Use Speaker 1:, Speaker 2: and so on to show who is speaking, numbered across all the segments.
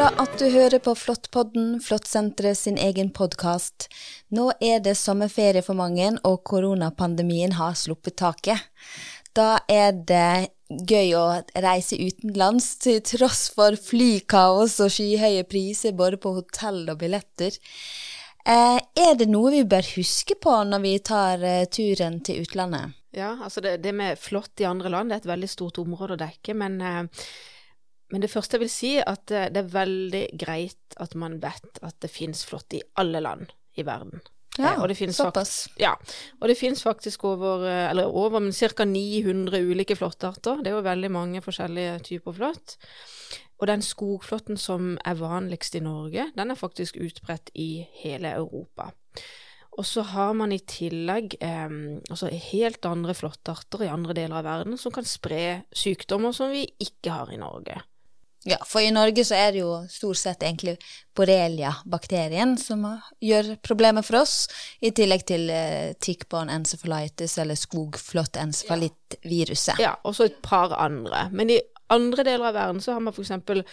Speaker 1: bra at du hører på Flåttpodden, Flåttsenteret sin egen podkast. Nå er det sommerferie for mange, og koronapandemien har sluppet taket. Da er det gøy å reise utenlands, til tross for flykaos og skyhøye priser både på hotell og billetter. Eh, er det noe vi bør huske på når vi tar eh, turen til utlandet?
Speaker 2: Ja, altså det, det, med flått i andre land det er et veldig stort område å dekke, men, eh, men det første jeg vil si, at eh, det er veldig greit at man vet at det finnes flått i alle land i verden.
Speaker 1: Ja,
Speaker 2: Eh, og det
Speaker 1: såpass.
Speaker 2: fakt- Ja, og det finnes faktisk over, eh, eller over, men ca. 900 ulike flåttarter. Det er jo veldig mange forskjellige typer flått. Og den skogflåtten som er vanligst i Norge, den er faktisk utbredt i hele Europa. Og så har man i tillegg eh, altså helt andre flåttarter i andre deler av verden som kan spre sykdommer som vi ikke har i Norge.
Speaker 1: Ja, for i Norge så er det jo stort sett egentlig borrelia-bakterien som gjør problemer for oss, i tillegg til eh, tick-borne encephalitis eller skogflått encephalitt-viruset.
Speaker 2: Ja, og så et par andre. Men i andre deler av verden så har man f.eks.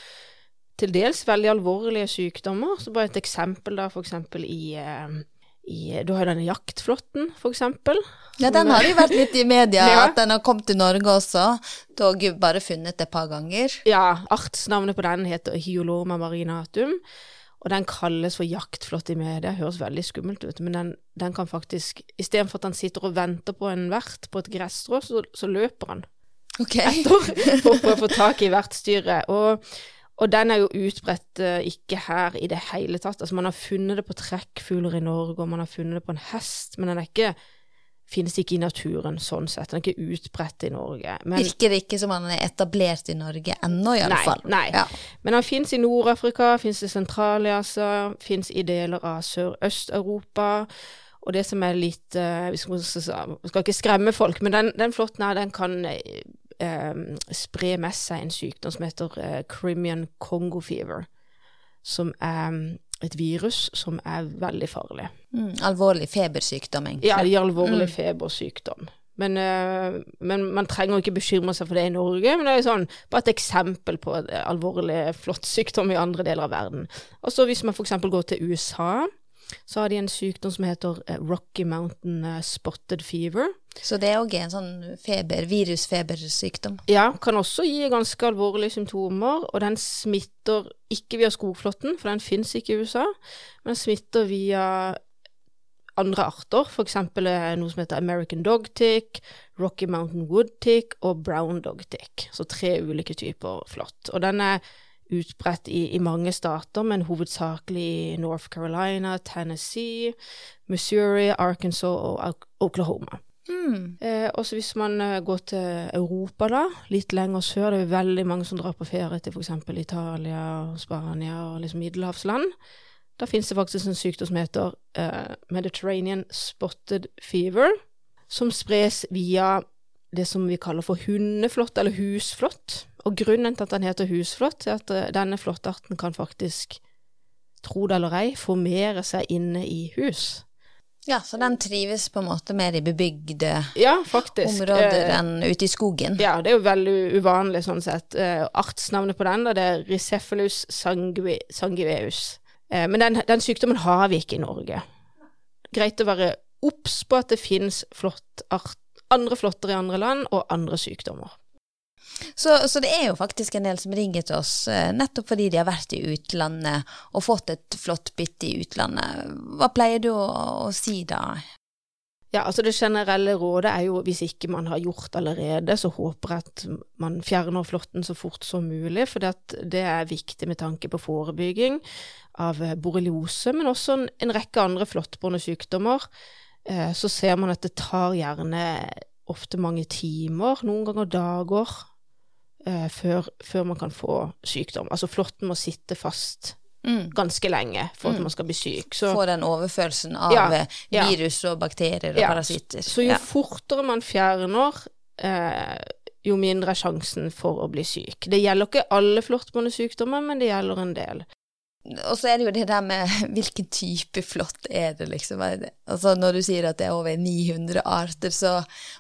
Speaker 2: til dels veldig alvorlige sykdommer. Så bare et eksempel da, f.eks. i, eh, i Du har jo denne jaktflåtten, f.eks.
Speaker 1: Ja, den har jo vært litt i media,
Speaker 2: Ja.
Speaker 1: at den har kommet til Norge også. Dog bare funnet et par ganger.
Speaker 2: Ja, artsnavnet på den heter Hyoloma marinatum. Og den kalles for jaktflått i media. Høres veldig skummelt ut, men den, den kan faktisk Istedenfor at han sitter og venter på en vert på et gresstrå, så, så løper han
Speaker 1: Ok.
Speaker 2: etter for å få tak i vertsdyret. Og, og den er jo utbredt eh, ikke her i det hele tatt. Altså, man har funnet det på trekkfugler i Norge, og man har funnet det på en hest, men den er ikke finnes ikke i naturen sånn sett. Den er ikke utbredt i Norge. Men,
Speaker 1: Virker det ikke som han er etablert i Norge ennå, i alle
Speaker 2: Nei,
Speaker 1: fall.
Speaker 2: nei.
Speaker 1: Ja.
Speaker 2: Men han fins i Nord-Afrika, fins i Sentral-Asia, fins i deler av Sørøst-Europa. Og det som er litt eh, Vi skal, ikke skremme folk, men den, den flåtten her, den kan eh, spre med seg en sykdom som heter eh, Crimean Congo fever. Som er mm, et virus som er veldig farlig.
Speaker 1: Mm, alvorlig febersykdom, egentlig.
Speaker 2: Ja, det er alvorlig febersykdom. Men, eh, men man trenger ikke bekymre seg for det i Norge. Men det er sånn, bare et eksempel på alvorlig flåttsykdom i andre deler av verden. Og så hvis man f.eks. går til USA, så har de en sykdom som heter eh, Rocky Mountain eh, Spotted Fever.
Speaker 1: Så det er òg en sånn feber, virusfebersykdom.
Speaker 2: Ja, kan også gi ganske alvorlige symptomer, og den smitter ikke via skogflåtten, for den fins ikke i USA, men den smitter via andre arter, eksempel eh, noe som heter American Dog Tick, Rocky Mountain Wood Tick og Brown Dog Tick. Så tre ulike typer flått. Og den er utbredt i, i mange stater, men hovedsakelig i North Carolina, Tennessee, Missouri, Arkansas og Oklahoma.
Speaker 1: Mm.
Speaker 2: Eh, også hvis man eh, går til Europa, da, litt lenger sør, det er veldig mange som drar på ferie til f.eks. Italia, Spania og liksom middelhavsland. Da finnes det faktisk en sykdom som heter eh, Mediterranean spotted fever, som spres via det som vi kaller for hundeflått, eller husflått. Og grunnen til at den heter husflått, er at eh, denne flåttarten kan faktisk, tro det eller ei, formere seg inne i hus.
Speaker 1: Ja, så den trives på en måte mer i bebygde
Speaker 2: Ja,
Speaker 1: områder
Speaker 2: Eh,
Speaker 1: enn ute i skogen.
Speaker 2: Ja, det er jo veldig uvanlig sånn sett. Eh, artsnavnet på den det er Ricephalus sangui, sanguiveus. Eh, men den, den sykdommen har vi ikke i Norge. Greit å være obs på at det finnes flott art, andre flåtter i andre land, og andre sykdommer.
Speaker 1: Så, så det er jo faktisk en del som ringer til oss eh, nettopp fordi de har vært i utlandet og fått et flott bytte i utlandet. Hva pleier du å, å si da?
Speaker 2: Ja, altså det generelle rådet er jo, hvis ikke man har gjort allerede, så håper jeg at man fjerner flåtten så fort som mulig, for det er viktig med tanke på forebygging av eh, borreliose, men også en, rekke andre flåttbårne sykdommer. Eh, så ser man at det tar gjerne ofte mange timer, noen ganger dager, eh, før, før man kan få sykdom. Altså flåtten må sitte fast
Speaker 1: Mm.
Speaker 2: ganske lenge for at
Speaker 1: Mm.
Speaker 2: man skal bli syk. Så
Speaker 1: Få den overfølelsen av
Speaker 2: Ja,
Speaker 1: eh,
Speaker 2: ja.
Speaker 1: virus og bakterier og
Speaker 2: Ja,
Speaker 1: parasitter.
Speaker 2: Så jo fortere man fjerner, eh, jo mindre er sjansen for å bli syk. Det gjelder ikke alle flåttbåndesykdommer, men det gjelder en del.
Speaker 1: Og så er det jo det der med hvilken type flått er det, liksom. Altså Når du sier at det er over 900 arter, så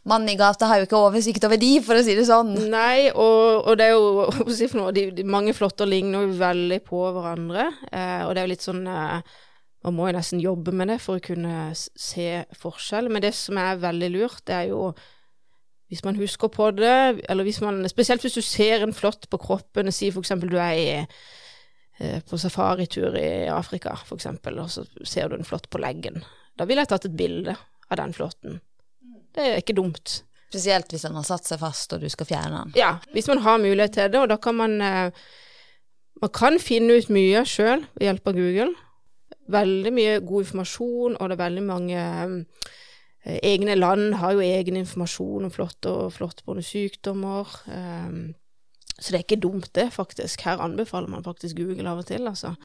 Speaker 1: mannen i gata har jo ikke oversikt over de, for å si det sånn.
Speaker 2: Nei, og, og det er jo si noe, de, de, mange flåtter ligner jo veldig på hverandre, eh, og det er jo litt sånn eh, man må jo nesten jobbe med det for å kunne se forskjell. Men det som er veldig lurt, det er jo hvis man husker på det, eller hvis man Spesielt hvis du ser en flått på kroppen, si f.eks. du er i, på safaritur i Afrika, f.eks., og så ser du en flått på leggen. Da ville jeg tatt et bilde av den flåtten. Det er ikke dumt.
Speaker 1: Spesielt hvis den har satt seg fast og du skal fjerne den.
Speaker 2: Ja, hvis man har mulighet til det, og da kan man eh, Man kan finne ut mye sjøl ved hjelp av Google. Veldig mye god informasjon, og det er veldig mange eh, egne land har jo egen informasjon om flått og flåttbårne sykdommer. Så det er ikke dumt, det, faktisk. Her anbefaler man faktisk Google av og til, altså.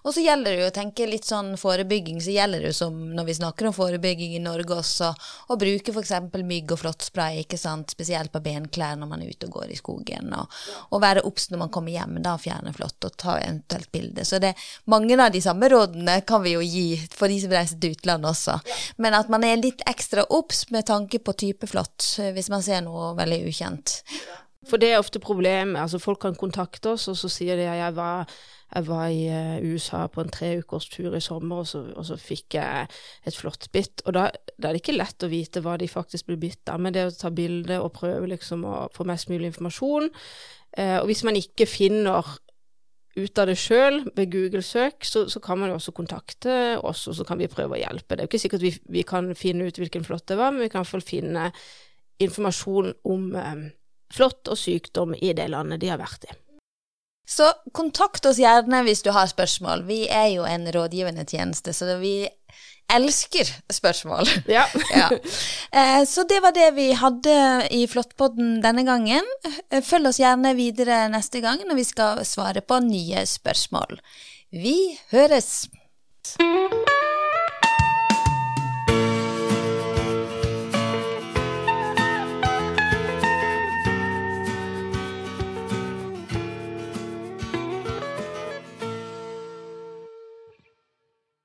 Speaker 1: Og så gjelder det jo å tenke litt sånn forebygging, så gjelder det jo som når vi snakker om forebygging i Norge også, å bruke f.eks. mygg- og flåttspray, ikke sant, spesielt på benklær når man er ute og går i skogen, og, og være obs når man kommer hjem, da fjerne flått og ta eventuelt bilde. Så det, mange av de samme rådene kan vi jo gi for de som reiser til utlandet også, men at man er litt ekstra obs med tanke på type flått, hvis man ser noe veldig ukjent.
Speaker 2: For det er ofte problemet. Altså, folk kan kontakte oss, og så sier de at jeg var jeg var i uh, USA på en treukers tur i sommer, og så, og så fikk jeg et flott bitt. Og da, da, er det ikke lett å vite hva de faktisk blir bitt av, men det å ta bilde og prøve liksom å få mest mulig informasjon. Eh, og hvis man ikke finner ut av det sjøl ved Google-søk, så, så, kan man jo også kontakte oss, og så kan vi prøve å hjelpe. Det er jo ikke sikkert vi, vi kan finne ut hvilken flått det var, men vi kan i hvert fall finne informasjon om um, flått og sykdom i det landet de har vært i.
Speaker 1: Så kontakt oss gjerne hvis du har spørsmål. Vi er jo en rådgivende tjeneste, så vi elsker spørsmål.
Speaker 2: Ja.
Speaker 1: ja. Eh, så det var det vi hadde i Flåttpodden denne gangen. Følg oss gjerne videre neste gang når vi skal svare på nye spørsmål. Vi høres!